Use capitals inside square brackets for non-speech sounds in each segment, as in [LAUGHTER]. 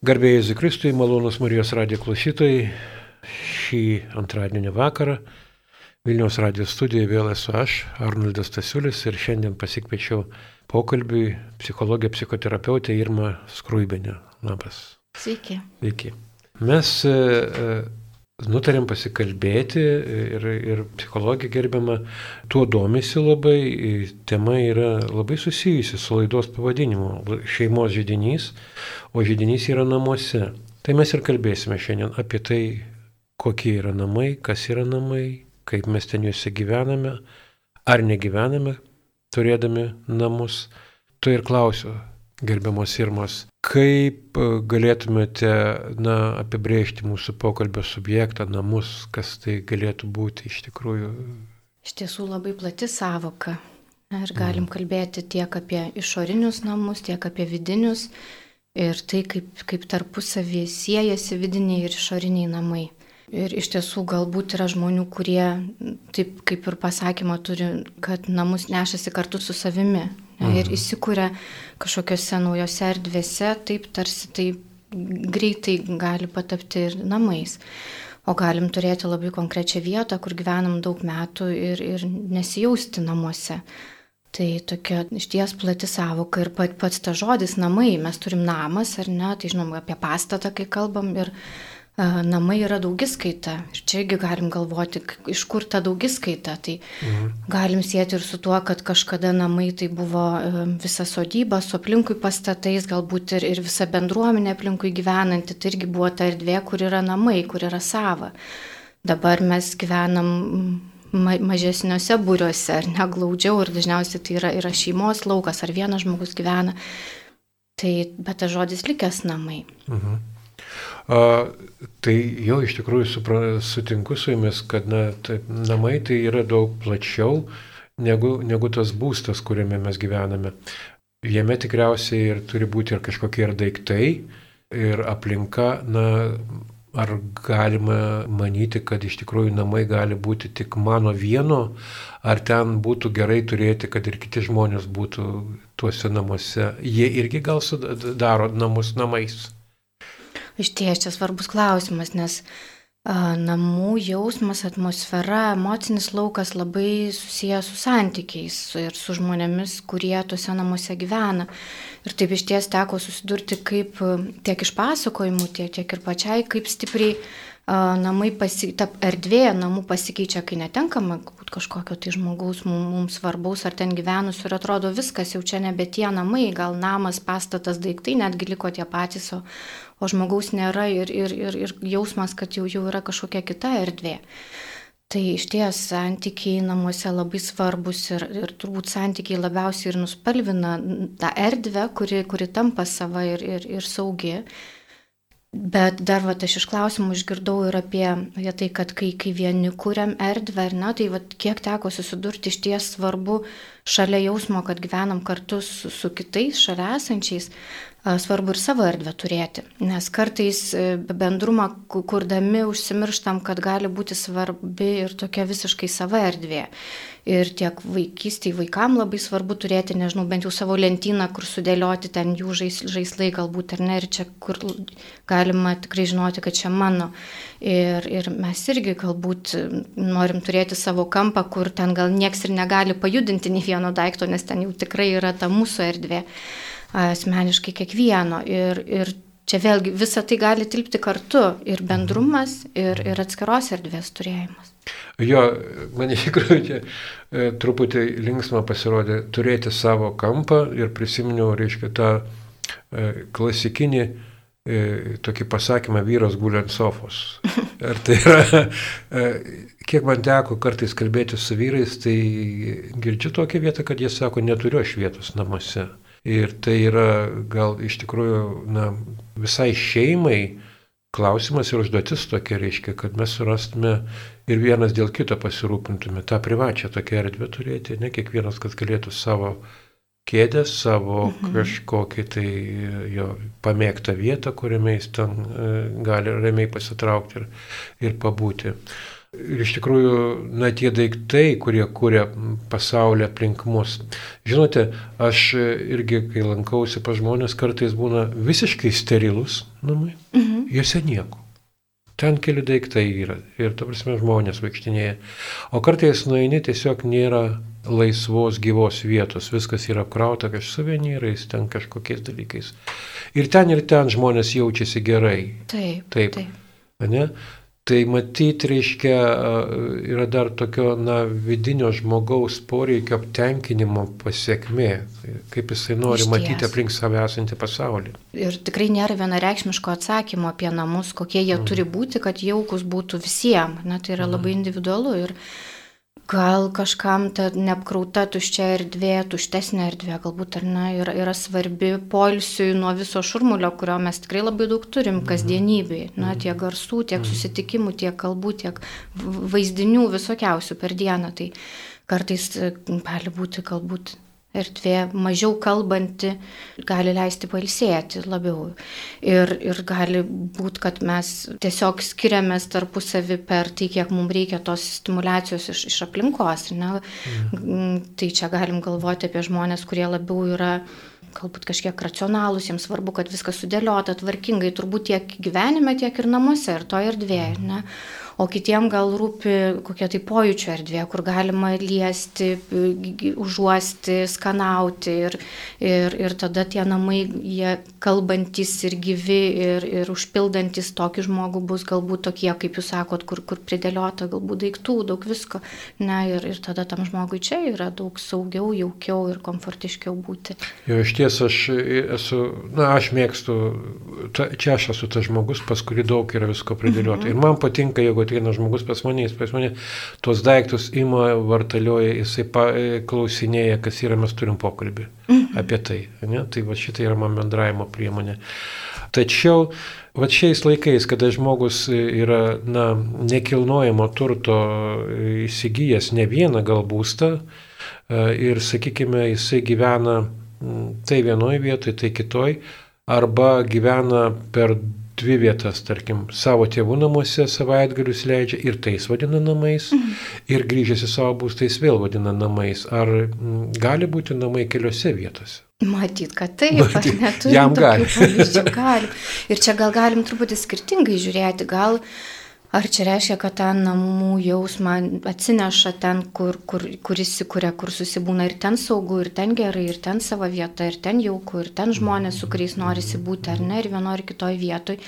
Garbėjai Zikristui, malonus Marijos radijo klausytojai, šį antradienį vakarą Vilniaus radijo studijoje vėl esu aš, Arnoldas Tasiulis ir šiandien pasikviečiau pokalbiui psichologę psichoterapeutę Irmą Skruibinę. Labas. Sveiki. Sveiki. Mes e, e, nutarėm pasikalbėti ir, ir psichologija gerbiama tuo domisi labai, tema yra labai susijusi su laidos pavadinimu - šeimos žydinys, o žydinys yra namuose. Tai mes ir kalbėsime šiandien apie tai, kokie yra namai, kas yra namai, kaip mes ten juose gyvename, ar negyvename, turėdami namus. Tu ir klausiu, gerbiamos Irmos, kaip galėtumėte na, apibrėžti mūsų pokalbio subjektą, namus, kas tai galėtų būti iš tikrųjų? Iš tiesų labai plati savoka. Ir galim mm. kalbėti tiek apie išorinius namus, tiek apie vidinius ir tai, kaip, kaip tarpusavį siejasi vidiniai ir išoriniai namai. Ir iš tiesų galbūt yra žmonių, kurie, taip kaip ir pasakymą turi, kad namus nešasi kartu su savimi mhm. ir įsikūrė kažkokiose naujose erdvėse, taip tarsi tai greitai gali patapti ir namais. O galim turėti labai konkrečią vietą, kur gyvenam daug metų ir, ir nesijausti namuose. Tai tokia išties plati savoka ir pat, pats ta žodis namai, mes turim namas ar ne, tai žinom apie pastatą, kai kalbam ir namai yra daugiskaita. Ir čia irgi galim galvoti, iš kur ta daugiskaita. Tai mhm. galim sėti ir su tuo, kad kažkada namai tai buvo visa sodyba, su aplinkui pastatais, galbūt ir, ir visa bendruomenė aplinkui gyvenanti. Tai irgi buvo ta erdvė, kur yra namai, kur yra sava. Dabar mes gyvenam ma mažesniuose būriuose, ar neglaudžiau, ir dažniausiai tai yra, yra šeimos laukas, ar vienas žmogus gyvena. Tai, bet tas žodis likęs namai. Mhm. A, tai jau iš tikrųjų supra, sutinku su jumis, kad na, taip, namai tai yra daug plačiau negu, negu tas būstas, kuriame mes gyvename. Jame tikriausiai ir turi būti ir kažkokie ir daiktai, ir aplinka, na, ar galima manyti, kad iš tikrųjų namai gali būti tik mano vieno, ar ten būtų gerai turėti, kad ir kiti žmonės būtų tuose namuose. Jie irgi gal sudaro namus namais. Iš ties čia svarbus klausimas, nes a, namų jausmas, atmosfera, emocinis laukas labai susijęs su santykiais ir su žmonėmis, kurie tuose namuose gyvena. Ir taip iš ties teko susidurti kaip tiek iš pasakojimų, tiek, tiek ir pačiai, kaip stipriai namai, pasi, ta erdvė namų pasikeičia, kai netenkama kažkokio tai žmogaus mums svarbaus ar ten gyvenus ir atrodo viskas jau čia nebe tie namai, gal namas, pastatas, daiktai netgi liko tie patys, o, o žmogaus nėra ir, ir, ir, ir jausmas, kad jau, jau yra kažkokia kita erdvė. Tai iš ties santykiai namuose labai svarbus ir, ir turbūt santykiai labiausiai ir nuspalvina tą erdvę, kuri, kuri tampa sava ir, ir, ir saugi. Bet dar va, aš iš klausimų išgirdau ir apie, apie tai, kad kai, kai vieni kuriam erdvę, ar ne, tai va, kiek teko susidurti iš ties svarbu šalia jausmo, kad gyvenam kartu su, su kitais, šalia esančiais, svarbu ir savo erdvę turėti, nes kartais e, bendrumą kurdami užsimirštam, kad gali būti svarbi ir tokia visiškai sava erdvė. Ir tiek vaikystėje vaikam labai svarbu turėti, nežinau, bent jau savo lentyną, kur sudėlioti ten jų žais, žaislai galbūt ar ne, ir čia kur galima tikrai žinoti, kad čia mano. Ir, ir mes irgi galbūt norim turėti savo kampą, kur ten gal nieks ir negali pajudinti nei vieno daikto, nes ten jau tikrai yra ta mūsų erdvė asmeniškai kiekvieno. Ir, ir čia vėlgi visa tai gali tilpti kartu ir bendrumas, ir, ir atskiros erdvės turėjimas. Jo, man iš tikrųjų čia e, truputį linksma pasirodė turėti savo kampą ir prisiminiau, reiškia, tą e, klasikinį e, tokį pasakymą vyras guli ant sofos. [LAUGHS] Ar tai yra, e, kiek man teko kartais kalbėti su vyrais, tai girdžiu tokią vietą, kad jie sako, neturiu aš vietos namuose. Ir tai yra gal iš tikrųjų na, visai šeimai klausimas ir užduotis tokia reiškia, kad mes surastume ir vienas dėl kito pasirūpintume tą privačią tokią erdvę turėti, ne kiekvienas, kad galėtų savo kėdę, savo mhm. kažkokį tai jo pamėgtą vietą, kuriame jis ten e, gali ramiai pasitraukti ir, ir pabūti. Ir iš tikrųjų, na, tie daiktai, kurie kūrė pasaulį aplink mus. Žinote, aš irgi, kai lankausi pa žmonės, kartais būna visiškai sterilus namai, mhm. juose nieko. Ten keli daiktai yra ir, ta prasme, žmonės vaikštinėja. O kartais nueini tiesiog nėra laisvos gyvos vietos, viskas yra apkrauta kažkokiais suvenyrais, ten kažkokiais dalykais. Ir ten ir ten žmonės jaučiasi gerai. Taip. Taip. taip. Ne? Tai matyti, reiškia, yra dar tokio, na, vidinio žmogaus poreikio aptenkinimo pasiekmė, kaip jisai nori matyti aplink save esantį pasaulį. Ir tikrai nėra vienareikšmiško atsakymo apie namus, kokie jie mm. turi būti, kad jaukus būtų visiems. Na, tai yra mm. labai individualu. Ir Gal kažkam ta neapkrauta tuščia erdvė, tuštesnė erdvė, galbūt ar ne, yra, yra svarbi polsiui nuo viso šurmulio, kurio mes tikrai labai daug turim mhm. kasdienybėje. Na, mhm. tiek garsų, tiek mhm. susitikimų, tiek kalbų, tiek vaizdinių visokiausių per dieną. Tai kartais gali būti galbūt erdvė mažiau kalbanti gali leisti pailsėti labiau. Ir, ir gali būti, kad mes tiesiog skiriamės tarpusavį per tai, kiek mums reikia tos stimulacijos iš, iš aplinkos. Ne? Mhm. Tai čia galim galvoti apie žmonės, kurie labiau yra galbūt kažkiek racionalūs, jiems svarbu, kad viskas sudėliota tvarkingai, turbūt tiek gyvenime, tiek ir namuose, ir to erdvėje. Ne? O kitiem gal rūpi kokia tai pojūčio erdvė, kur galima liesti, užuosti, skanauti ir, ir, ir tada tie namai, jie kalbantis ir gyvi ir, ir užpildantis tokį žmogų bus galbūt tokie, kaip jūs sakot, kur, kur pridėliota galbūt daiktų, daug visko. Ne, ir, ir tada tam žmogui čia yra daug saugiau, jaukiau ir komfortiškiau būti. Jo, iš ties aš esu, na, aš mėgstu, ta, čia aš esu tas žmogus, pas kurį daug yra visko pridėliota. Mhm. Ir man patinka, jeigu ateina žmogus pas mane, jis pas mane tuos daiktus ima, vartalioja, jisai pa, e, klausinėja, kas yra, mes turim pokalbį mhm. apie tai. Ne? Tai va šitai yra man bendravimo priemonė. Tačiau va šiais laikais, kada žmogus yra na, nekilnojamo turto įsigijęs ne vieną gal būstą e, ir, sakykime, jisai gyvena tai vienoje vietoje, tai kitoje, arba gyvena per dvi vietas, tarkim, savo tėvų namuose savaitgalius leidžia ir tais vadina namais, mhm. ir grįžęs į savo būstais vėl vadina namais. Ar m, gali būti namai keliose vietose? Matyt, kad taip, Matyt, aš neturiu. Jam gali. gali. Ir čia gal galim truputį skirtingai žiūrėti, gal Ar čia reiškia, kad tą namų jausmą atsineša ten, kur, kur, kur įsikūrė, kur susibūna ir ten saugu, ir ten gerai, ir ten savo vieta, ir ten jauku, ir ten žmonės, su kuriais norisi būti, ar ne, ir vienoje ar kitoje vietoje.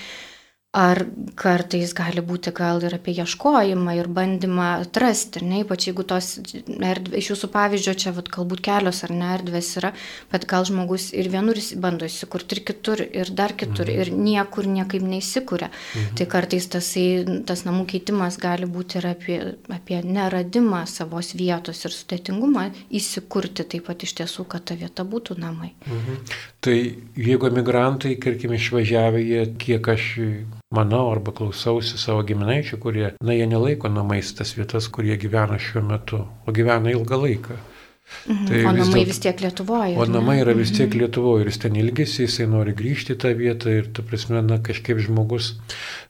Ar kartais gali būti gal ir apie ieškojimą ir bandymą atrasti, ne, ypač jeigu tos erdvės, iš jūsų pavyzdžio čia vat, galbūt kelios ar ne erdvės yra, bet gal žmogus ir vienur bando įsikurti, ir kitur, ir dar kitur, mhm. ir niekur niekaip neįsikuria. Mhm. Tai kartais tasai, tas namų keitimas gali būti ir apie, apie neradimą savos vietos ir sudėtingumą įsikurti taip pat iš tiesų, kad ta vieta būtų namai. Mhm. Tai jeigu emigrantai, tarkim, išvažiavę, jie kiek aš manau arba klausausi savo giminaičių, kurie, na, jie nelaiko namais tas vietas, kur jie gyvena šiuo metu, o gyvena ilgą laiką. Mhm. Tai o namai vis, vis tiek Lietuvoje. O namai yra vis tiek mhm. Lietuvoje ir jis ten ilgisi, jisai nori grįžti į tą vietą ir, ta prasme, na, kažkaip žmogus,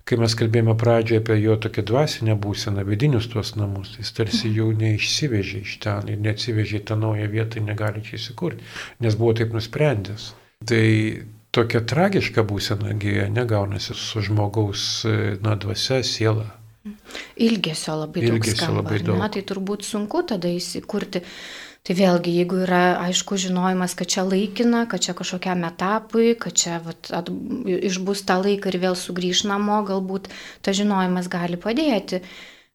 kai mes kalbėjome pradžioje apie jo tokią dvasinę būseną, vidinius tuos namus, jis tarsi mhm. jau neišsivežė iš ten ir neatsivežė į tą naują vietą ir negali čia įsikurti, nes buvo taip nusprendęs. Tai tokia tragiška būsena negaunasi su žmogaus, e, na, dvasia, siela. Ilgesio labai daug Ilgesio skamba, labai daug. Na, tai turbūt sunku tada įsikurti. Tai vėlgi, jeigu yra aišku žinojimas, kad čia laikina, kad čia kažkokiam etapui, kad čia vat, at, išbus tą laiką ir vėl sugrįž namo, galbūt tas žinojimas gali padėti.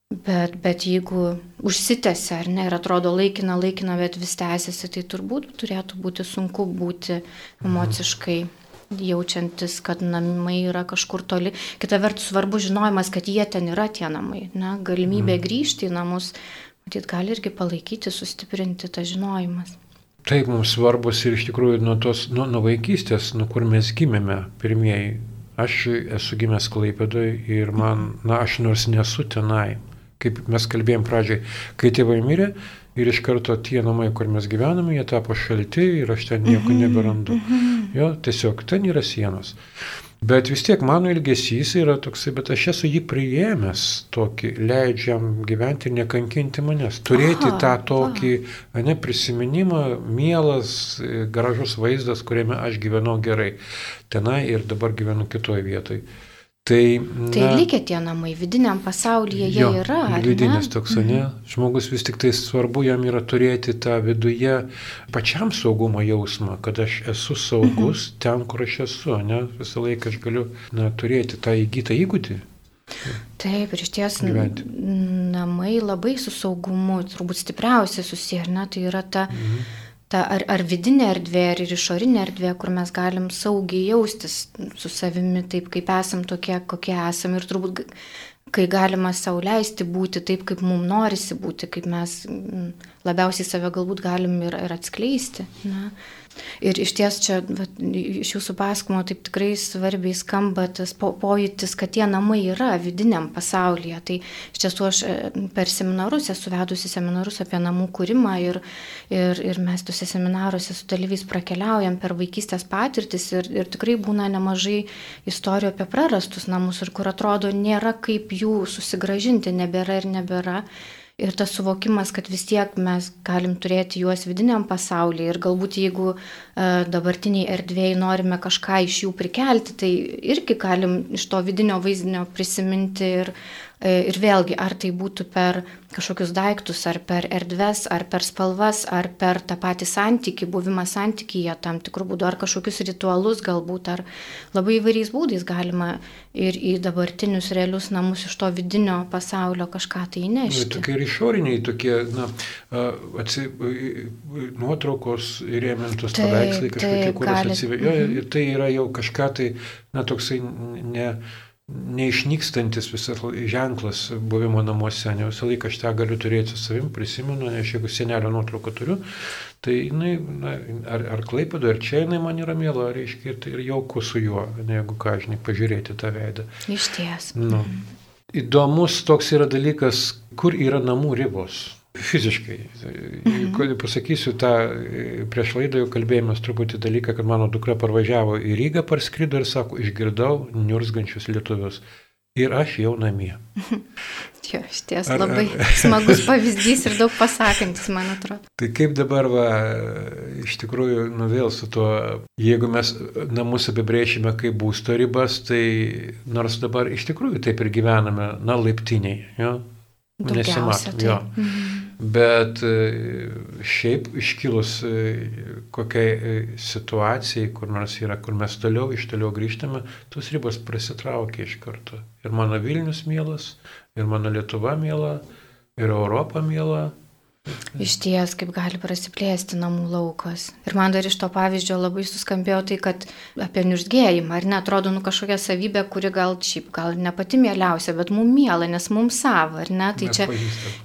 Bet, bet jeigu užsitęsia ar ne ir atrodo laikina, laikina, bet vis tęsiasi, tai turbūt turėtų būti sunku būti emociškai. Mhm jaučiantis, kad namai yra kažkur toli. Kita vertus svarbu žinojimas, kad jie ten yra tie namai. Ne? Galimybė mm. grįžti į namus, matyt, gali irgi palaikyti, sustiprinti tą žinojimas. Taip, mums svarbus ir iš tikrųjų nuo, tos, nuo, nuo vaikystės, nuo kur mes gimėme pirmieji. Aš esu gimęs Klaipėdoje ir man, na, aš nors nesu tenai, kaip mes kalbėjom pradžiai, kai tėvai mirė, ir iš karto tie namai, kur mes gyvename, jie tapo šalti ir aš ten nieko mhm, neberandu. Mhm. Jo, tiesiog ten yra sienos. Bet vis tiek mano ilgesys yra toksai, bet aš esu jį priėmęs tokį, leidžiam gyventi ir nekankinti manęs. Turėti aha, tą tokį, aha. ne prisiminimą, mielas, gražus vaizdas, kuriame aš gyvenau gerai. Tenai ir dabar gyvenu kitoje vietoje. Tai, na, tai likę tie namai, vidiniam pasaulyje jie jo, yra. Vidinis toks, mhm. ne? Žmogus vis tik tai svarbu jam yra turėti tą viduje pačiam saugumo jausmą, kad aš esu saugus mhm. ten, kur aš esu, ne? Visą laiką aš galiu na, turėti tą įgytą įgūdį. Taip, ir iš ties namai labai su saugumu, turbūt stipriausiai susiję, ar ne? Tai yra ta... Mhm ta ar, ar vidinė erdvė, ar ir išorinė erdvė, kur mes galim saugiai jaustis su savimi taip, kaip esam tokie, kokie esam ir turbūt kai galima sauliaisti būti taip, kaip mums norisi būti, kaip mes labiausiai save galbūt galim ir, ir atskleisti. Na. Ir iš ties čia, va, iš jūsų pasakomo taip tikrai svarbiai skamba tas po, pojūtis, kad tie namai yra vidiniam pasaulyje. Tai iš tiesų aš e, per seminarus esu vedusi seminarus apie namų kūrimą ir, ir, ir mes tuose seminaruose su dalyviais prakeliaujam per vaikystės patirtis ir, ir tikrai būna nemažai istorijų apie prarastus namus ir kur atrodo nėra kaip jų susigražinti, nebėra ir nebėra. Ir tas suvokimas, kad vis tiek mes galim turėti juos vidiniam pasaulyje ir galbūt jeigu e, dabartiniai erdvėjai norime kažką iš jų prikelti, tai irgi galim iš to vidinio vaizdinio prisiminti ir ir vėlgi, ar tai būtų per kažkokius daiktus, ar per erdves, ar per spalvas, ar per tą patį santyki, buvimą santykyje tam tikrų būdų, ar kažkokius ritualus galbūt, ar labai įvairiais būdais galima ir į dabartinius realius namus iš to vidinio pasaulio kažką tai įnešti. Ir tokie ir išoriniai, tokie, na, atsi, nuotraukos įrėmintos paveikslai, kažkokie, kuriuos atsivejo, mhm. tai yra jau kažką tai, na, toksai ne neišnykstantis visas ženklas buvimo namuose, ne visą laiką aš tą galiu turėti su savim, prisimenu, nes jeigu senelio nuotrauką turiu, tai jinai, na, ar, ar klaipado, ar čia jinai man yra mėla, reiškia, ir tai ir jauku su juo, ne, jeigu ką, žinai, pažiūrėti tą veidą. Iš ties. Nu. Įdomus toks yra dalykas, kur yra namų ribos. Fiziškai. Mhm. Pasakysiu tą, prieš laidą jau kalbėjomės truputį dalyką, kad mano dukra parvažiavo į Rygą, parskrido ir sako, išgirdau niurzgančius lietuvius. Ir aš jau namie. [LAUGHS] Jo, iš ties labai ar, ar, [LAUGHS] smagus pavyzdys ir daug pasakantis, man atrodo. Tai kaip dabar, va, iš tikrųjų, nu vėl su tuo, jeigu mes namus apibrėšime kaip būsto ribas, tai nors dabar iš tikrųjų taip ir gyvename, na, laiptiniai, jo, nesimato. Tai. Mhm. Bet e, šiaip iškilus e, kokiai e, situacijai, kur nors yra, kur mes toliau, iš toliau grįžtame, tos ribos prasitraukia iš karto. Ir mano Vilnius mielas, ir mano Lietuva miela, ir Europa miela, Iš ties, kaip gali prasiplėsti namų laukas. Ir man dar iš to pavyzdžio labai suskambėjo tai, kad apie niurzgėjimą, ar ne, atrodo, nu kažkokia savybė, kuri gal šiaip, gal ne pati mieliausia, bet mums miela, nes mums savo, ar ne, tai čia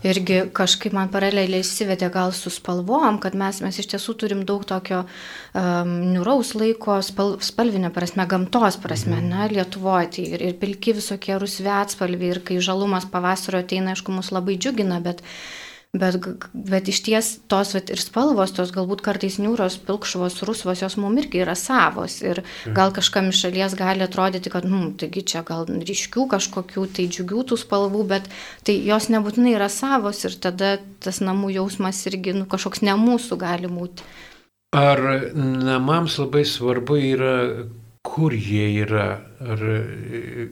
irgi kažkaip man paraleliai įsivedė gal su spalvom, kad mes, mes iš tiesų turim daug tokio um, niuraus laiko, spal, spalvinė prasme, gamtos prasme, mhm. na, Lietuvoje, tai ir, ir pilki visokie rusvi atspalviai, ir kai žalumas pavasario ateina, aišku, mus labai džiugina, bet Bet, bet iš ties tos vat, ir spalvos, tos galbūt kartais niūros, pilkšvos, rusvos, jos mums irgi yra savos. Ir mhm. gal kažkam iš šalies gali atrodyti, kad, nu, taigi čia gal ryškių kažkokių, tai džiugių tų spalvų, bet tai jos nebūtinai yra savos ir tada tas namų jausmas irgi nu, kažkoks ne mūsų gali būti. Ar namams labai svarbu yra, kur jie yra? Ar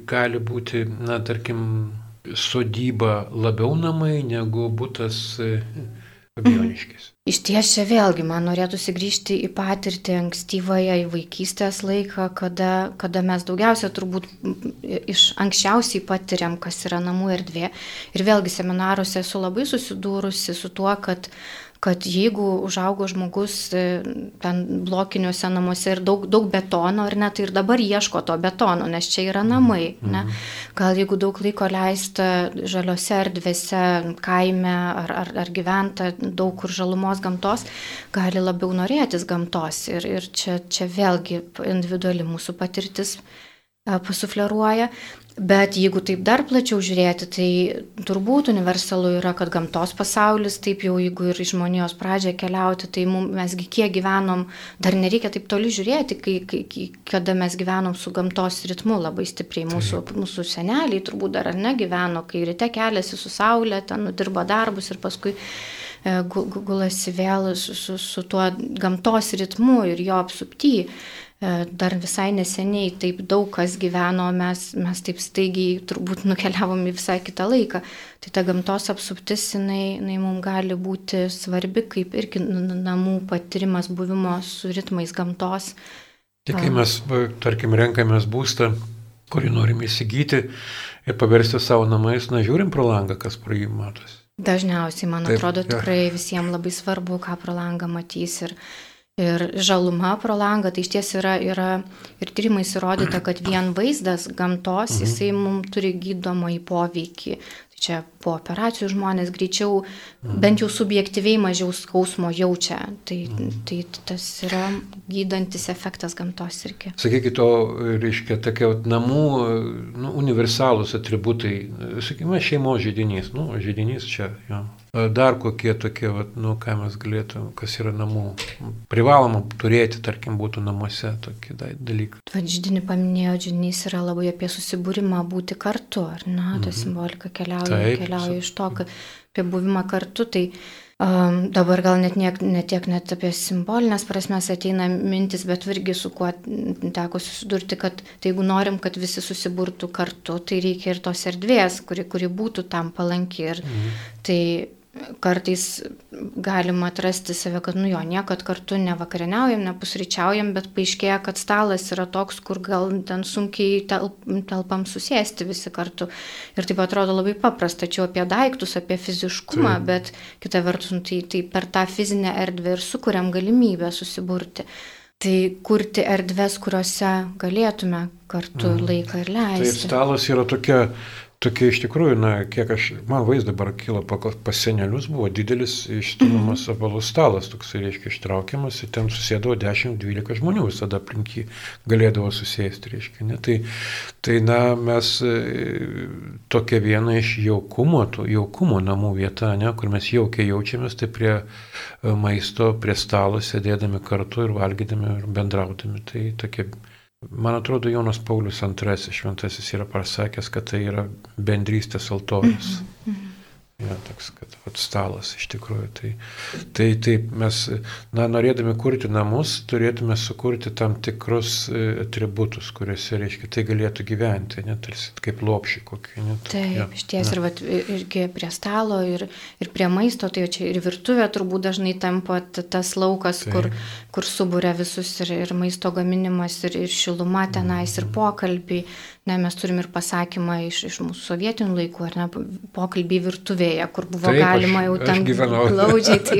gali būti, na, tarkim, sodyba labiau namai negu būtas. E, Iš ties čia vėlgi man norėtųsi grįžti į patirtį ankstyvąją, į vaikystės laiką, kada, kada mes daugiausia turbūt iš anksčiausiai patiriam, kas yra namų erdvė. Ir vėlgi seminaruose esu labai susidūrusi su tuo, kad kad jeigu užaugo žmogus e, ten blokiniuose namuose ir daug, daug betono, ar ne, tai ir dabar ieško to betono, nes čia yra namai. Ne? Mhm. Gal jeigu daug laiko leista žaliose erdvėse, kaime ar, ar, ar gyventa daug kur žalumos gamtos, gali labiau norėtis gamtos. Ir, ir čia, čia vėlgi individuali mūsų patirtis pasufleruoja. Bet jeigu taip dar plačiau žiūrėti, tai turbūt universalu yra, kad gamtos pasaulis, taip jau jeigu ir iš žmonijos pradžią keliauti, tai mum, mesgi kiek gyvenom, dar nereikia taip toli žiūrėti, kai, kai, kada mes gyvenom su gamtos ritmu labai stipriai. Mūsų, mūsų seneliai turbūt dar ar ne gyveno, kai ryte keliasi su saulė, ten nudirba darbus ir paskui e, gulasi vėl su, su, su tuo gamtos ritmu ir jo apsupty. E, dar visai neseniai taip daug kas gyveno, mes, mes taip staigiai turbūt nukeliavom į visai kitą laiką. Tai ta gamtos apsuptis, jinai, jinai mums gali būti svarbi, kaip irgi namų patirimas buvimo su ritmais gamtos. Tik kai mes, tarkim, renkamės būstą, kurį norime įsigyti ir paversti savo namais, na, žiūrim pro langą, kas pro jį matosi. Dažniausiai, man Taip, atrodo, tikrai ja. visiems labai svarbu, ką pro langą matys ir, ir žaluma pro langą, tai iš ties yra, yra ir tyrimais įrodyta, kad vien vaizdas gamtos, mhm. jisai mums turi gydomąjį poveikį čia po operacijų žmonės greičiau, mm. bent jau subjektyviai mažiau skausmo jaučia. Tai, mm. tai tas yra gydantis efektas gamtos irgi. Sakykit, o reiškia tokie namų nu, universalūs atributai, sakykime, šeimos žydinys, nu, žydinys čia, jo. Dar kokie tokie, vat, nu, ką mes galėtume, kas yra namų. Privaloma turėti, tarkim, būtų namuose tokie dalykai. Vadžydinį paminėjo, žydinys yra labai apie susibūrimą būti kartu, ar ne, ta mhm. simbolika keliauja Taip, keliauja iš to, kad apie buvimą kartu, tai um, dabar gal net niek, ne tiek net apie simbolinės prasmes ateina mintis, bet irgi su kuo teko susidurti, kad tai jeigu norim, kad visi susiburtų kartu, tai reikia ir tos erdvės, kuri, kuri būtų tam palanki. Ir mhm. tai kartais galima atrasti save, kad nu jo, niekad kartu nevakarieniaujam, nepusryčiaujam, bet paaiškėja, kad stalas yra toks, kur gal ten sunkiai telp, telpam susėsti visi kartu. Ir taip atrodo labai paprasta, tačiau apie daiktus, apie fiziškumą, tai. bet kita vertus, nu, tai, tai per tą fizinę erdvę ir sukuriam galimybę susiburti. Tai kurti erdves, kuriuose galėtume kartu mhm. laiką ir leisti. Tai stalas yra tokia tokia iš tikrųjų, na, kiek aš, man vaizdas dabar kilo pas senelius, buvo didelis išstumiamas mhm. apvalus stalas, toks, reiškia, ištraukiamas, ir ten susėdavo 10-12 žmonių, visada aplinkį galėdavo susėsti, reiškia. Ne? Tai, tai, na, mes e, tokia viena iš jaukumo, to, jaukumo namų vieta, ne, kur mes jaukiai jaučiamės, tai prie e, maisto, prie stalo sėdėdami kartu ir valgydami ir bendraudami. Tai tokia Man atrodo, Jonas Paulius II šventasis yra pasakęs, kad tai yra bendrystės altorius. Mm -hmm. Ja, toks, kad vat, stalas iš tikrųjų. Tai, tai taip, mes, na, norėdami kurti namus, turėtume sukurti tam tikrus e, atributus, kuriuose, reiškia, tai galėtų gyventi, net tarsi kaip lopšį kokį. Net, taip, ja, iš ties, ja. ir vat, irgi prie stalo, ir, ir prie maisto, tai čia ir virtuvė turbūt dažnai tampa tas laukas, taip. kur, kur subūrė visus ir, ir maisto gaminimas, ir, ir šiluma tenais, mm. ir pokalbiai. Ne, mes turim ir pasakymą iš, iš mūsų sovietinių laikų, ar ne, pokalbį virtuvėje, kur buvo taip, galima jau ten glaudžiai [LAUGHS] tai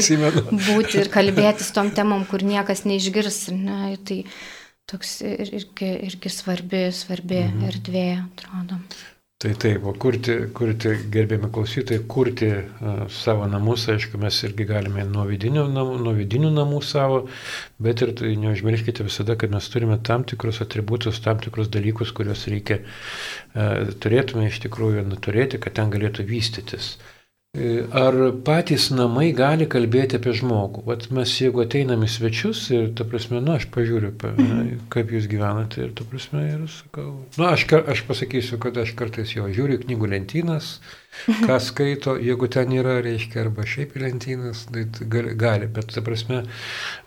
būti ir kalbėtis tom temom, kur niekas neišgirs. Ne, tai toks irgi, irgi svarbi, svarbi mhm. erdvė, atrodo. Tai taip, o kurti, kurti gerbėmi klausytojai, kurti uh, savo namus, aišku, mes irgi galime nuo vidinių namų, nuo vidinių namų savo, bet ir tai neužmirškite visada, kad mes turime tam tikrus atributus, tam tikrus dalykus, kuriuos reikia, uh, turėtume iš tikrųjų turėti, kad ten galėtų vystytis. Uh, ar patys namai gali kalbėti apie žmogų? Vat mes jeigu ateinam į svečius ir, ta prasme, nu, aš pažiūriu, pa, mhm. kaip jūs gyvenate ir, ta prasme, ir sakau, nu, aš, aš pasakysiu, kad aš kartais jo žiūriu knygų lentynas, mhm. ką skaito, jeigu ten yra, reiškia, arba šiaip lentynas, tai gali, bet, ta prasme,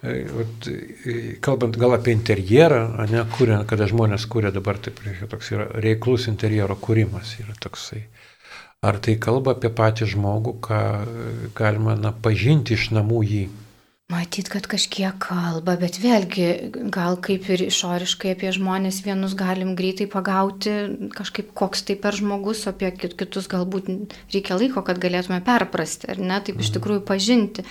e, vat, e, kalbant gal apie interjerą, ne, kuriant, kada žmonės kūrė dabar, taip, reiškia, toks yra reiklus interjero kūrimas, yra toksai. Ar tai kalba apie patį žmogų, ką galima na, pažinti iš namų jį? Matyt, kad kažkiek kalba, bet vėlgi gal kaip ir išoriškai apie žmonės vienus galim greitai pagauti, kažkaip koks tai per žmogus, apie kitus galbūt reikia laiko, kad galėtume perprasti, ar ne, taip iš mhm. tikrųjų pažinti.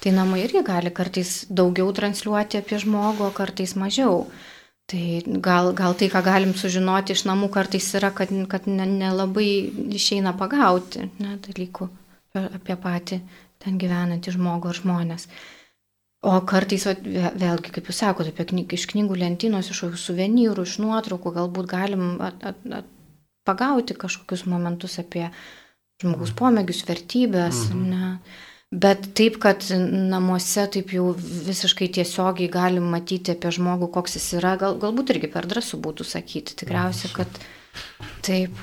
Tai namai irgi gali kartais daugiau transliuoti apie žmogų, kartais mažiau. Tai gal, gal tai, ką galim sužinoti iš namų, kartais yra, kad, kad nelabai ne išeina pagauti ne, dalykų apie patį ten gyvenantį žmogų ar žmonės. O kartais, vėlgi, kaip jūs sakote, apie knyg, iš knygų lentynos, iš kokių suvenyrų, iš nuotraukų, galbūt galim at, at, at, pagauti kažkokius momentus apie žmogus pomėgius, vertybės. Mhm. Ne. Bet taip, kad namuose taip jau visiškai tiesiogiai galim matyti apie žmogų, koks jis yra, gal, galbūt irgi per drąsų būtų sakyti. Tikriausiai, kad taip,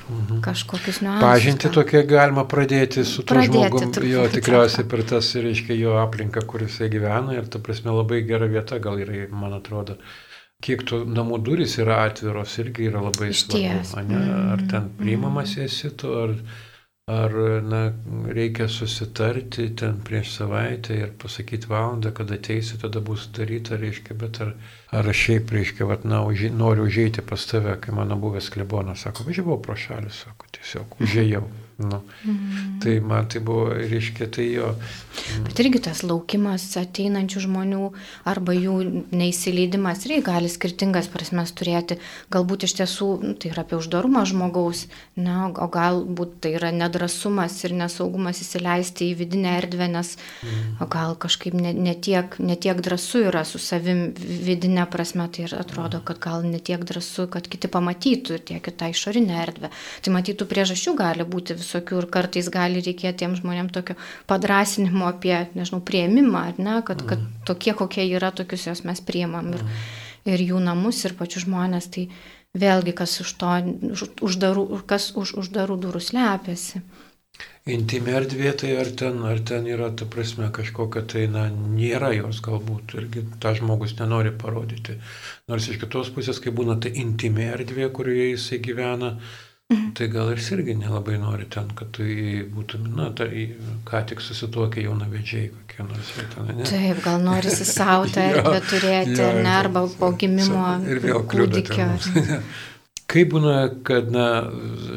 kažkokius niuansus. Pažinti gal. tokie galima pradėti su tuo Pradėti žmogum, turbūt, jo tikriausiai per tas, reiškia, jo aplinką, kur jisai gyvena ir, ta prasme, labai gera vieta gal yra, man atrodo. Kiek tų namų durys yra atviros, irgi yra labai Išties. svarbu. ane? Ar Mm, ten priimamas esi tu, ar, ar na, reikia susitarti ten prieš savaitę ir pasakyti valandą, kad ateisi, tada bus daryta, reiškia, bet ar, ar šiaip, reiškia, vat, na, užė, noriu užėjti pas tave, kai mano buvęs klebonas sako, važiavau pro šalį, sako, tiesiog užėjau. Nu. Mhm. Tai man tai buvo, reiškia, tai jo. Bet irgi tas laukimas ateinančių žmonių arba jų neįsileidimas irgi gali skirtingas prasmes turėti. Galbūt iš tiesų nu, tai yra apie uždarumą žmogaus, ne, o galbūt tai yra nedrasumas ir nesaugumas įsileisti į vidinę erdvę, nes o gal kažkaip netiek ne, ne tiek drąsu yra su savim vidinė prasme, tai atrodo, kad gal netiek drąsu, kad kiti pamatytų ir tiek į tą išorinę erdvę. Tai matytų priežasčių gali būti visokių ir kartais gali reikėti tiem žmonėm tokio padrasinimo apie, nežinau, prieimimą, ar ne, kad, kad tokie, kokie yra, tokius juos mes priimam ir, ir jų namus, ir pačius žmonės, tai vėlgi kas už to, už, uždarų, kas už uždarų durų slepiasi. Intimi erdvė tai ar ten, ar ten yra, ta prasme, kažkokia tai, na, nėra jos galbūt, irgi tą žmogus nenori parodyti. Nors iš kitos pusės, kai būna ta intimi erdvė, kurioje jisai gyvena, tai gal ir irgi nelabai nori ten, kad tu būtum, na, tai ką tik susituokia jaunavedžiai kokie nors ten, ne? Taip, gal norisi [LAUGHS] savo tą erdvę turėti, jo, ne, arba po gimimo Ir vėl ten. [LAUGHS] Kaip būna, kad na,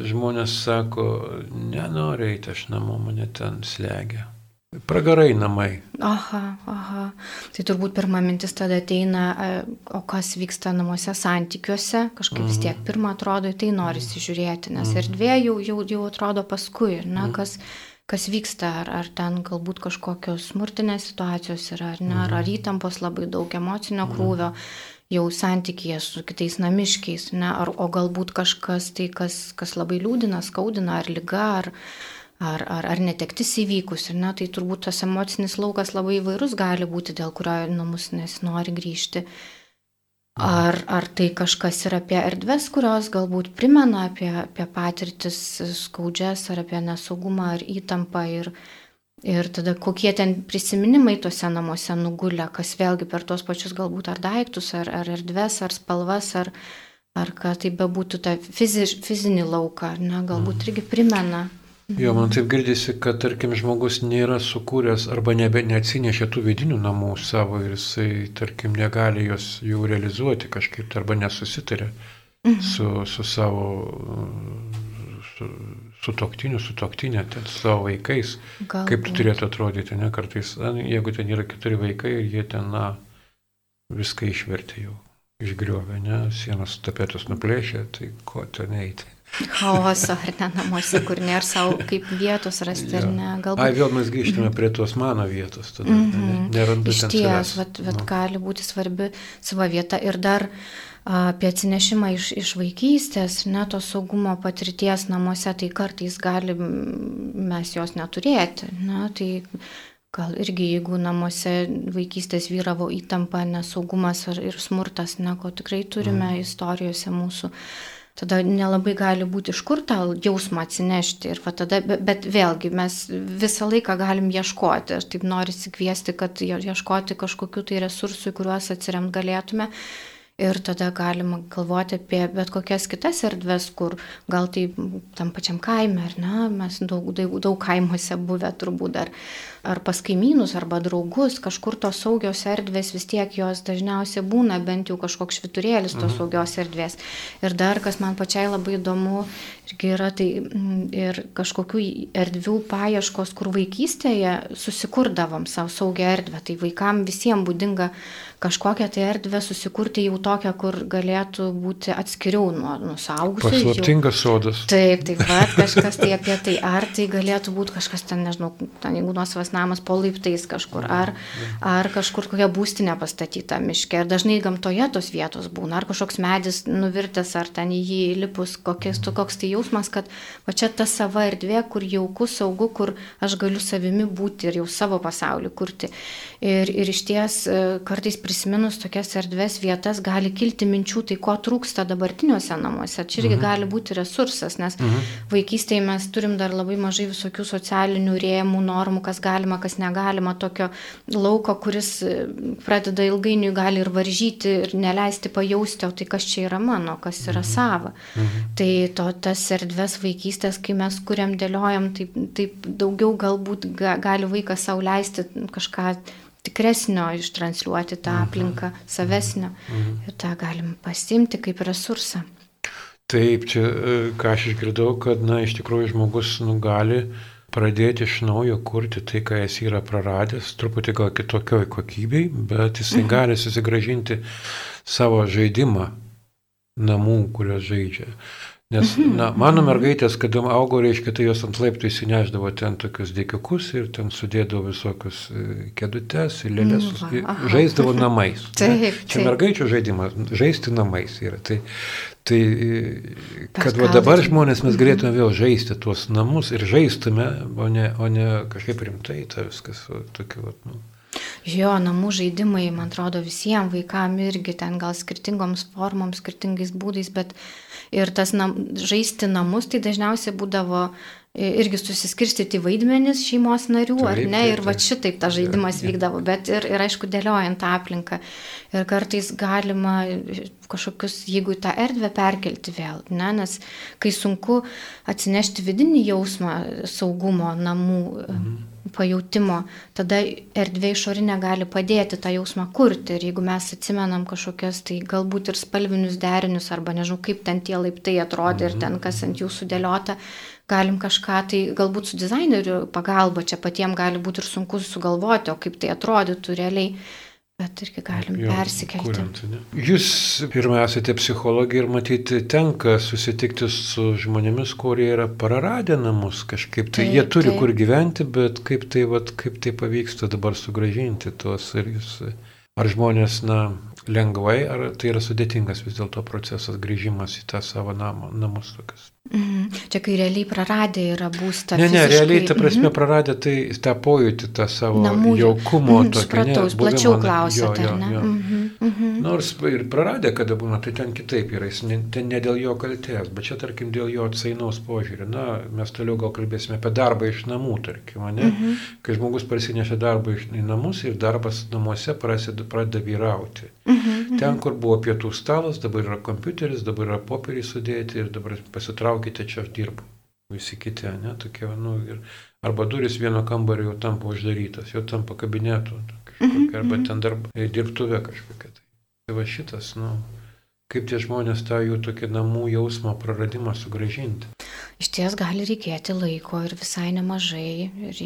žmonės sako, nenoriu eiti aš namo, mane ten slegia. Pragarai namai. Aha, aha. Tai turbūt pirma mintis tada ateina, o kas vyksta namuose santykiuose, kažkaip vis tiek pirmą atrodo tai norisi žiūrėti, nes erdvė jau, jau, jau atrodo paskui, na, kas, kas vyksta, ar, ar ten galbūt kažkokios smurtinės situacijos yra, ar ne, ar, ar įtampos labai daug emocinio krūvio jau santykėje su kitais namiškiais, ne, ar, o galbūt kažkas tai, kas, kas labai liūdina, skaudina, ar lyga, ar, ar, ar, ar netektis įvykus. Ir, ne, tai turbūt tas emocinis laukas labai įvairus gali būti, dėl kurio namus nesinori grįžti. Ar, ar tai kažkas yra apie erdves, kurios galbūt primena apie, apie patirtis skaudžias, ar apie nesaugumą, ar įtampą. Ir, ir tada kokie ten prisiminimai tuose namuose nugulė, kas vėlgi per tuos pačius galbūt ar daiktus, ar, ar erdves, ar spalvas, ar, ar ką tai bebūtų tą fizi, fizinį lauką, ne, galbūt irgi primena. Jo, man taip girdisi, kad, tarkim, žmogus nėra sukūręs arba nebe, neatsinešė tų vidinių namų savo ir jisai, tarkim, negali jos jų realizuoti kažkaip, tai arba nesusitarė su, su savo su, su toktiniu, su toktinė, su savo vaikais. Galbūt. Kaip tai turėtų atrodyti, ne kartais, jeigu ten yra keturi vaikai ir jie ten, na, viską išvertė jau, išgriovė, ne, sienos tapetus nuplėšė, tai ko ten eiti. Chaoso ar ne namuose, kur nėra savo kaip vietos rasti ar ne. Ai, Galbūt vėl mes grįžtame prie tos mano vietos, tada mm. -hmm. nerandu iš ties, vat, vat Nu. gali būti svarbi savo vieta. Ir dar apie atsinešimą iš, iš vaikystės, ne to saugumo patirties namuose, tai kartais gali mes jos neturėti. Ne, tai gal irgi jeigu namuose vaikystės vyravo įtampa, nesaugumas ir, ir smurtas, ne, ko tikrai turime mm. istorijose mūsų. Tada nelabai gali būti iš kur tą jausmą atsinešti. Ir tada, be- bet vėlgi mes visą laiką galim ieškoti. Aš taip noriu įsikviesti, kad ie- ieškoti kažkokiu tai resursų, į kuriuos atsiremt galėtume. Ir tada galima galvoti apie bet kokias kitas erdves, kur gal tai tam pačiam kaime, ar ne, mes daug, daug, daug kaimuose buvę turbūt dar, ar pas kaimynus, arba draugus, kažkur tos saugios erdvės vis tiek jos dažniausiai būna, bent jau kažkoks šviturėlis tos saugios erdvės. Ir dar, kas man pačiai labai įdomu, irgi yra tai mm, ir kažkokių erdvių paieškos, kur vaikystėje susikurdavom savo saugią erdvę. Tai vaikam visiems būdinga kažkokią tai erdvę susikurti jau tokią, kur galėtų būti atskiriau nuo, nuo saugusių. Paslaptingas sodas. Taip, taip pat kažkas tai apie tai, ar tai galėtų būti kažkas ten, nežinau, ten jeigu nuosavas namas po laiptais kažkur, ar, ar kažkur kokia būstinė pastatyta miške. Ir dažnai gamtoje tos vietos būna, ar kažkoks medis nuvirtęs, ar ten į jį įlipus, kokies, tu, koks tai jausmas, kad va čia ta sava erdvė, kur jauku, saugu, kur aš galiu savimi būti ir jau savo pasaulį kurti. Ir, ir iš ties e, kartais prisiminus tokias erdves vietas gali kilti minčių, tai ko trūksta dabartiniuose namuose. Čia irgi mhm. gali būti resursas, nes mhm. vaikystėje mes turim dar labai mažai visokių socialinių rėmų, normų, kas galima, kas negalima, tokio lauko, kuris e, pradeda ilgainiui gali ir varžyti, ir neleisti pajausti, o tai kas čia yra mano, kas yra mhm. sava. Mhm. Tai to, tas erdves vaikystės, kai mes kuriam, dėliojam, taip, taip daugiau galbūt ga, gali vaikas savo leisti kažką tikresnio ištransliuoti tą mhm. aplinką, savesnio. Mhm. Ir tą galim pasimti kaip resursą. Taip, čia, e, ką aš išgirdau, kad, na, iš tikrųjų žmogus nu, gali pradėti iš naujo kurti tai, ką jis yra praradęs, truputį gal kitokioj kokybei, bet jisai mhm. gali susigražinti savo žaidimą namų, kurios žaidžia. Nes, mhm. na, mano mergaitės, kada augo, reiškia, tai jos ant laiptų įsineždavo ten tokius dėkiukus ir ten sudėdavo visokius e, kedutes ir lėlės, mm, žaisdavo namais. [LAUGHS] taip, Čia mergaičių žaidimas, žaisti namais yra. Tai, tai kad va, dabar žmonės mes galėtume vėl žaisti tuos namus ir žaistume, o ne, o ne kažkaip rimtai tą viskas, tokiu, nu. Jo, namų žaidimai, man atrodo, visiems vaikams irgi ten gal skirtingoms formoms, skirtingais būdais, bet Ir tas nam, žaisti namus tai dažniausiai būdavo irgi susiskirstyti vaidmenis šeimos narių, taip, ar ne, ir va šitaip tas žaidimas taip, vykdavo, bet ir, ir aišku, dėliojant tą aplinką. Ir kartais galima kažkokius, jeigu tą erdvę perkelti vėl, ne, nes kai sunku atsinešti vidinį jausmą saugumo namų. Mhm pajūtimo, tada erdvė išorinė gali padėti tą jausmą kurti. Ir jeigu mes atsimenam kažkokias tai galbūt ir spalvinius derinius, arba nežinau, kaip ten tie laiptai atrodė ir ten kas ant jų sudėliota, galim kažką tai galbūt su dizaineriu pagalba, čia patiems gali būti ir sunku sugalvoti, o kaip tai atrodytų realiai bet irgi galim jo, persikelti. Kuriant? Jūs pirmia esate psichologija ir matyti tenka susitikti su žmonėmis, kurie yra praradę namus kažkaip. Tai taip, jie turi taip. kur gyventi, bet kaip tai, vat, kaip tai pavyksta dabar sugražinti tuos ir jūs. Ar žmonės, na, lengvai, ar tai yra sudėtingas vis dėlto procesas grįžimas į tą savo namą, namus tokius? Mhm. Čia kai realiai praradę yra būstą. Ne, ne, fiziškai. realiai, ta prasme, mhm. praradę tai tą pojūtį, tą savo Namų, jaukumo mhm, tokį. Supratau, ne, plačiau klausėte, ar ne? Mhm. Mhm. Nors ir praradę, kada būna, tai ten kitaip yra, jis ne, ten ne dėl jo kaltės, bet čia, tarkim, dėl jo atsainaus požiūrį. Na, mes toliau gal kalbėsime apie darbą iš namų, tarkim, ne? Mhm. Kai žmogus parsinešia darbą iš namus ir darbas namuose prasideda, pradeda vyrauti. Mhm. mhm. Ten, kur buvo pietų stalas, dabar yra kompiuteris, dabar yra popieriai sudėti ir dabar pasitraukti palaukite, čia aš dirbu. Visi kiti, ne, tokie, nu, ir, arba duris vieno kambario jau tampa uždarytas, jau tampa kabinetu, kažkokia, arba ten darba, dirbtuvė kažkokia. Tai, tai va šitas, nu, kaip tie žmonės tą jų tokį namų jausmo praradimą sugražinti. Iš ties gali reikėti laiko ir visai nemažai. Ir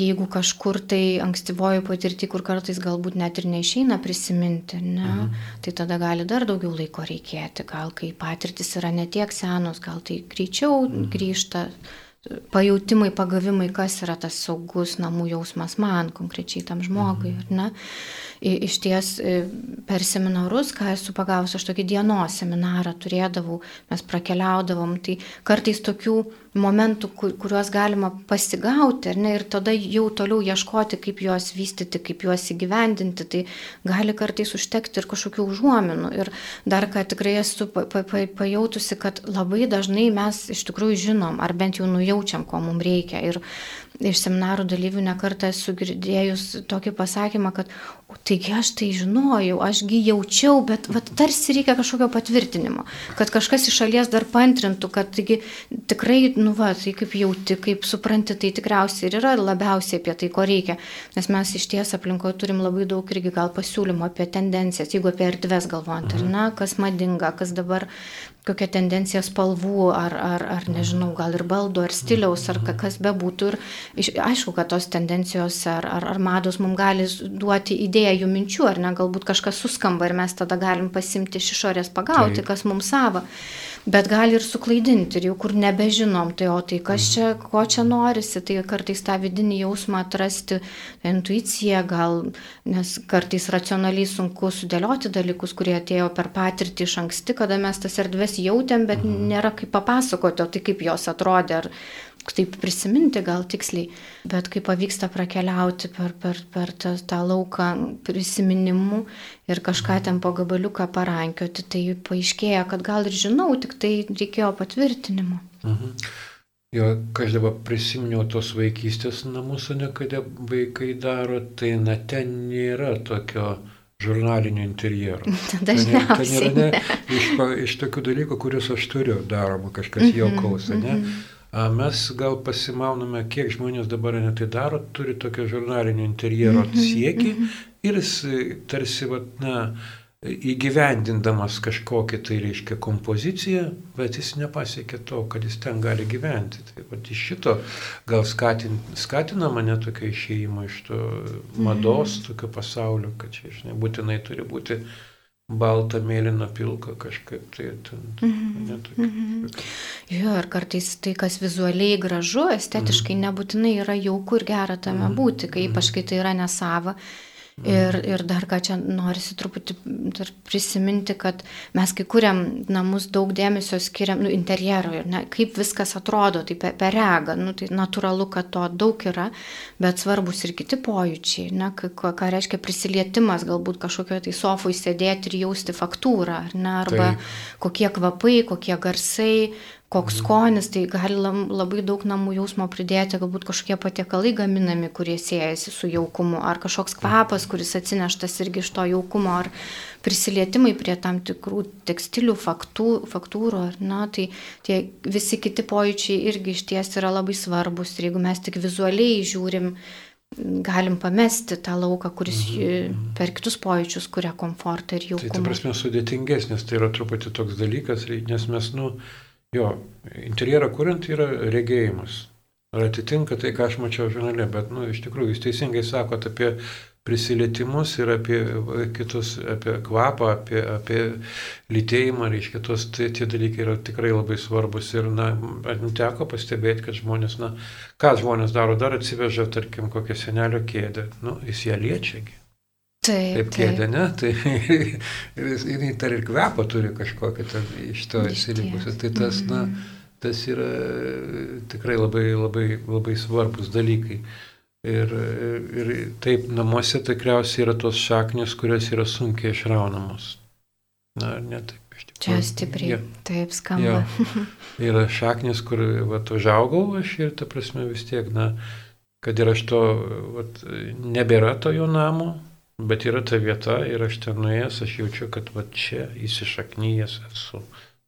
jeigu kažkur tai ankstyvoji patirti, kur kartais galbūt net ir neišeina prisiminti, ne, mhm. tai tada gali dar daugiau laiko reikėti. Gal kai patirtis yra netiek senos, gal tai greičiau mhm. grįžta pajūtimai, pagavimai, kas yra tas saugus namų jausmas man, konkrečiai tam žmogui, mhm. ar ne? Iš ties per seminarus, ką esu pagavusi, aš tokį dienos seminarą turėdavau, mes prakeliaudavom, tai kartais tokių momentų, kuriuos galima pasigauti, ne, ir tada jau toliau ieškoti, kaip juos vystyti, kaip juos įgyvendinti, tai gali kartais užtekti ir kažkokių užuominų. Ir dar ką tikrai esu pa, pa, pa, pajautusi, kad labai dažnai mes iš tikrųjų žinom, ar bent jau nujaučiam, ko mums reikia. Ir iš seminarų dalyvių nekartą esu girdėjus tokį pasakymą, kad taigi aš tai žinojau, ašgi jaučiau, bet vat, tarsi reikia kažkokio patvirtinimo, kad kažkas iš šalies dar pantrintų, kad taigi tikrai, nu va, tai kaip jauti, kaip supranti, tai tikriausiai ir yra labiausiai apie tai, ko reikia, nes mes iš ties aplinkoje turim labai daug irgi gal pasiūlymų apie tendencijas, jeigu apie erdves galvojant, ar ne, kas madinga, kas dabar kažkokia tendencija spalvų, ar, ar, ar nežinau, gal ir baldų, ar stiliaus, ar kas bebūtų. Ir aišku, kad tos tendencijos ar, ar, ar mados mums gali duoti idėjų, minčių, ar ne, galbūt kažkas suskamba ir mes tada galim pasimti iš išorės pagauti, Taip. kas mums savo bet gali ir suklaidinti ir jau kur nebežinom, tai o tai kas čia, ko čia norisi, tai kartais tą vidinį jausmą atrasti, intuiciją gal, nes kartais racionaliai sunku sudėlioti dalykus, kurie atėjo per patirtį iš anksti, kada mes tas erdves jautėm, bet mhm. nėra kaip papasakoti, o tai kaip jos atrodė, ar taip prisiminti gal tiksliai, bet kai pavyksta prakeliauti per, per, per tą, tą lauką prisiminimų ir kažką ten po gabaliuką parankioti, tai paaiškėja, kad gal ir žinau, tik tai reikėjo patvirtinimo. Mhm. Jo, aš dabar prisiminiau tos vaikystės namus, ne kada vaikai daro, tai na ten nėra tokio žurnalinio interjero. [LAUGHS] Dažniausiai. Ten yra ne, iš, iš tokių dalykų, kuriuos aš turiu daroma, kažkas mhm, jaukaus, ne? Mm -hmm. Mes gal pasimauname, kiek žmonės dabar netai daro, turi tokio žurnalinio interjero mhm, siekį mhm. ir jis e, tarsi, vat, na, įgyvendindamas kažkokią tai reiškia kompoziciją, bet jis nepasiekė to, kad jis ten gali gyventi. Tai vat, iš šito gal skatin, skatina mane tokia išėjimo iš to mados, tokio pasaulio, kad čia, žinai, būtinai turi būti balta, mėlyna, pilka kažkaip tai ten. Mm -hmm. Net, mm -hmm. Jo, ir kartais tai, kas vizualiai gražu, estetiškai mm -hmm. nebūtinai yra jauku ir gera tame mm -hmm. būti, kai ypač kai tai yra nesava. Ir, ir dar ką čia norisi truputį prisiminti, kad mes kai kuriam namus daug dėmesio skiriam nu, interjerui, ne, kaip viskas atrodo, tai per, per regą, nu, tai natūralu, kad to daug yra, bet svarbus ir kiti pojūčiai, ne, ką, ką reiškia prisilietimas, galbūt kažkokio tai sofui sėdėti ir jausti faktūrą, ne, arba tai. kokie kvapai, kokie garsai, koks skonis, tai gali labai daug namų jausmo pridėti, galbūt kažkokie patiekalai gaminami, kurie siejasi su jaukumu, ar kažkoks kvapas, kuris atsineštas irgi iš to jaukumo, ar prisilietimai prie tam tikrų tekstilių faktų, faktūrų, ar ne, tai tie visi kiti pojūčiai irgi iš ties yra labai svarbus ir jeigu mes tik vizualiai žiūrim, galim pamesti tą lauką, kuris mhm. per kitus pojūčius kuria komfortą ir jaukumą. Tai ta prasme sudėtingesnis, tai yra truputį toks dalykas, nes mes, nu, Jo, interjerą kuriant yra regėjimas. Ar atitinka tai, ką aš mačiau žurnale, bet, nu, iš tikrųjų, jūs teisingai sakote apie prisilietimus ir apie kitus, apie kvapą, apie, apie lytėjimą, reiškia, tos, tai, tie dalykai yra tikrai labai svarbus ir, na, teko pastebėti, kad žmonės, na, ką žmonės daro, dar atsiveža, tarkim, kokią senelio kėdę, nu, jis ją liečiagi. Taip, taip kėdė, ne? Tai jinai [LAUGHS] tar ir kvepą turi kažkokią ten iš to įsilikusią. Tai tas, na, mhm. tas yra tikrai labai, labai, labai svarbus dalykai. Ir, ir taip, namuose tikriausiai yra tos šaknis, kurios yra sunkiai išraunamos. Na, ne taip. Čia stipriai, ja. taip skamba. Ja. Yra šaknis, kur va, užaugau aš ir ta prasme vis tiek, na, kad ir aš to, va, nebėra to jo namo, Bet yra ta vieta ir aš ten nuėjęs, aš jaučiu, kad va čia įsišaknyjęs esu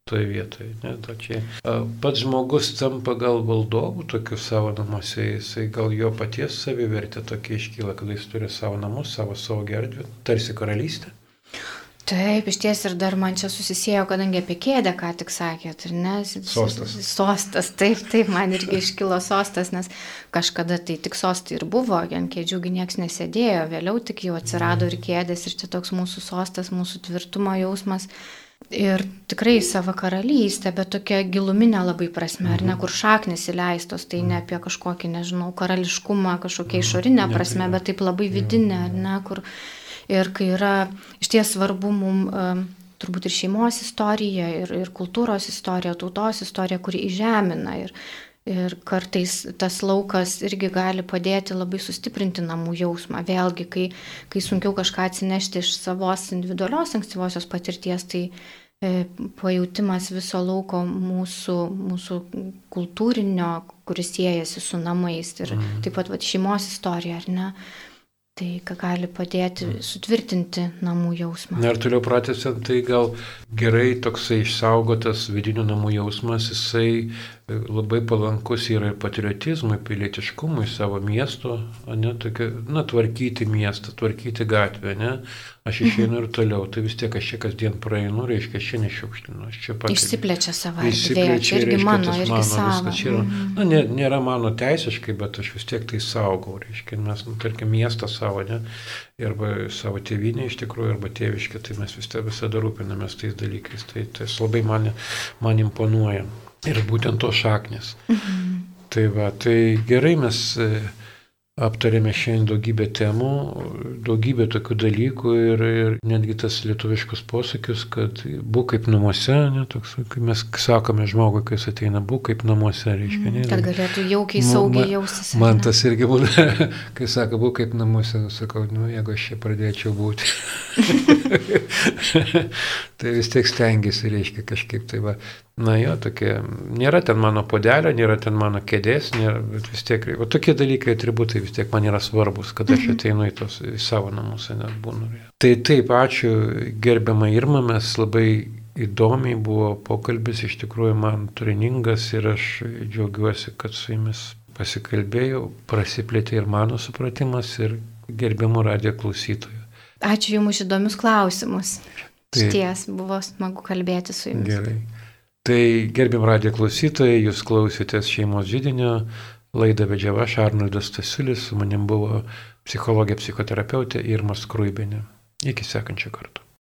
toje vietoje. Ne, tokie. Pats žmogus tampa gal valdovų tokių savo namuose, jisai gal jo paties savivertė tokia iškyla, kad jis turi savo namus, savo saugią erdvę, tarsi karalystę. Taip, iš ties ir dar man čia susisėjo, kadangi apie kėdę ką tik sakėt, ir ne? Sostas. Sostas, taip, taip, man irgi iškilo sostas, nes kažkada tai tik sostai ir buvo, ant kėdžiųgi niekas nesėdėjo, vėliau tik jau atsirado ir kėdės, ir čia toks mūsų sostas, mūsų tvirtumo jausmas. Ir tikrai savo karalystę, bet tokia giluminė labai prasme, ar ne, mhm. kur šaknis įleistos, tai ne apie kažkokį, nežinau, karališkumą, kažkokia išorinė prasme, bet taip labai vidinė, ar ne, kur Ir kai yra iš ties svarbu mums turbūt ir šeimos istorija, ir, ir kultūros istorija, tautos istorija, kuri įžemina. Ir, ir kartais tas laukas irgi gali padėti labai sustiprinti namų jausmą. Vėlgi, kai, kai sunkiau kažką atsinešti iš savos individualios ankstyvosios patirties, tai e, pajūtimas viso lauko mūsų, mūsų kultūrinio, kuris siejasi su namais ir mm. taip pat va, šeimos istorija, ar ne? Tai, ką gali padėti mm. sutvirtinti namų jausmą. Na ir toliau pratęsiant, tai gal gerai toksai išsaugotas vidinių namų jausmas, jisai labai palankus yra ir patriotizmui, pilietiškumui savo miesto, ne, tokia, na, tvarkyti miestą, tvarkyti gatvę, ne, aš išeinu ir toliau, tai vis tiek aš čia kasdien praeinu, reiškia, aš čia nešiukštinu, aš čia pats. Išsiplečia savo erdvė, čia irgi reiškia, mano, irgi mano, savo. Yra, mm -hmm. na, nė, nėra mano teisiškai, bet aš vis tiek tai saugau, reiškia, mes, nu, tarkim, miestą savo, ne, arba savo tėvynę iš tikrųjų, arba tėviškę, tai mes vis tiek visada rūpinamės tais dalykais, tai tas labai man, man imponuoja. Ir būtent to šaknis. Mhm. Tai va, tai gerai mes aptarėme šiandien daugybę temų, daugybę tokių dalykų ir, ir netgi tas lietuviškus posakius, kad būk kaip namuose, ne, toks, kai mes sakome žmogui, kai jis ateina, būk kaip namuose, reiškia. Ne, kad galėtų jaukiai, saugiai jaustis. Man tas irgi būna, [LAUGHS] kai sako, būk kaip namuose, sakau, nu, jeigu aš čia pradėčiau būti. [LAUGHS] [LAUGHS] tai vis tiek stengiasi, reiškia, kažkaip tai va. Na jo, tokie, nėra ten mano podelio, nėra ten mano kėdės, nėra, bet vis tiek, o tokie dalykai, atributai vis tiek man yra svarbus, kad aš mhm. ateinu į, tos, į savo namus, net būnu. Tai taip, ačiū gerbiamą Irmą, mes labai įdomiai buvo pokalbis, iš tikrųjų man turiningas ir aš džiaugiuosi, kad su jumis pasikalbėjau, prasiplėtė ir mano supratimas ir gerbiamų radio klausytojų. Ačiū Jums už įdomius klausimus. Tai, Šties buvo smagu kalbėti su Jumis. Gerai. Tai gerbim radijo klausytojai, jūs klausėtės šeimos žydinio, laidą vedžiava Šarnoldas Stasiulis, su manim buvo psichologė, psichoterapeutė Irma Skruibinė. Iki sekančio karto.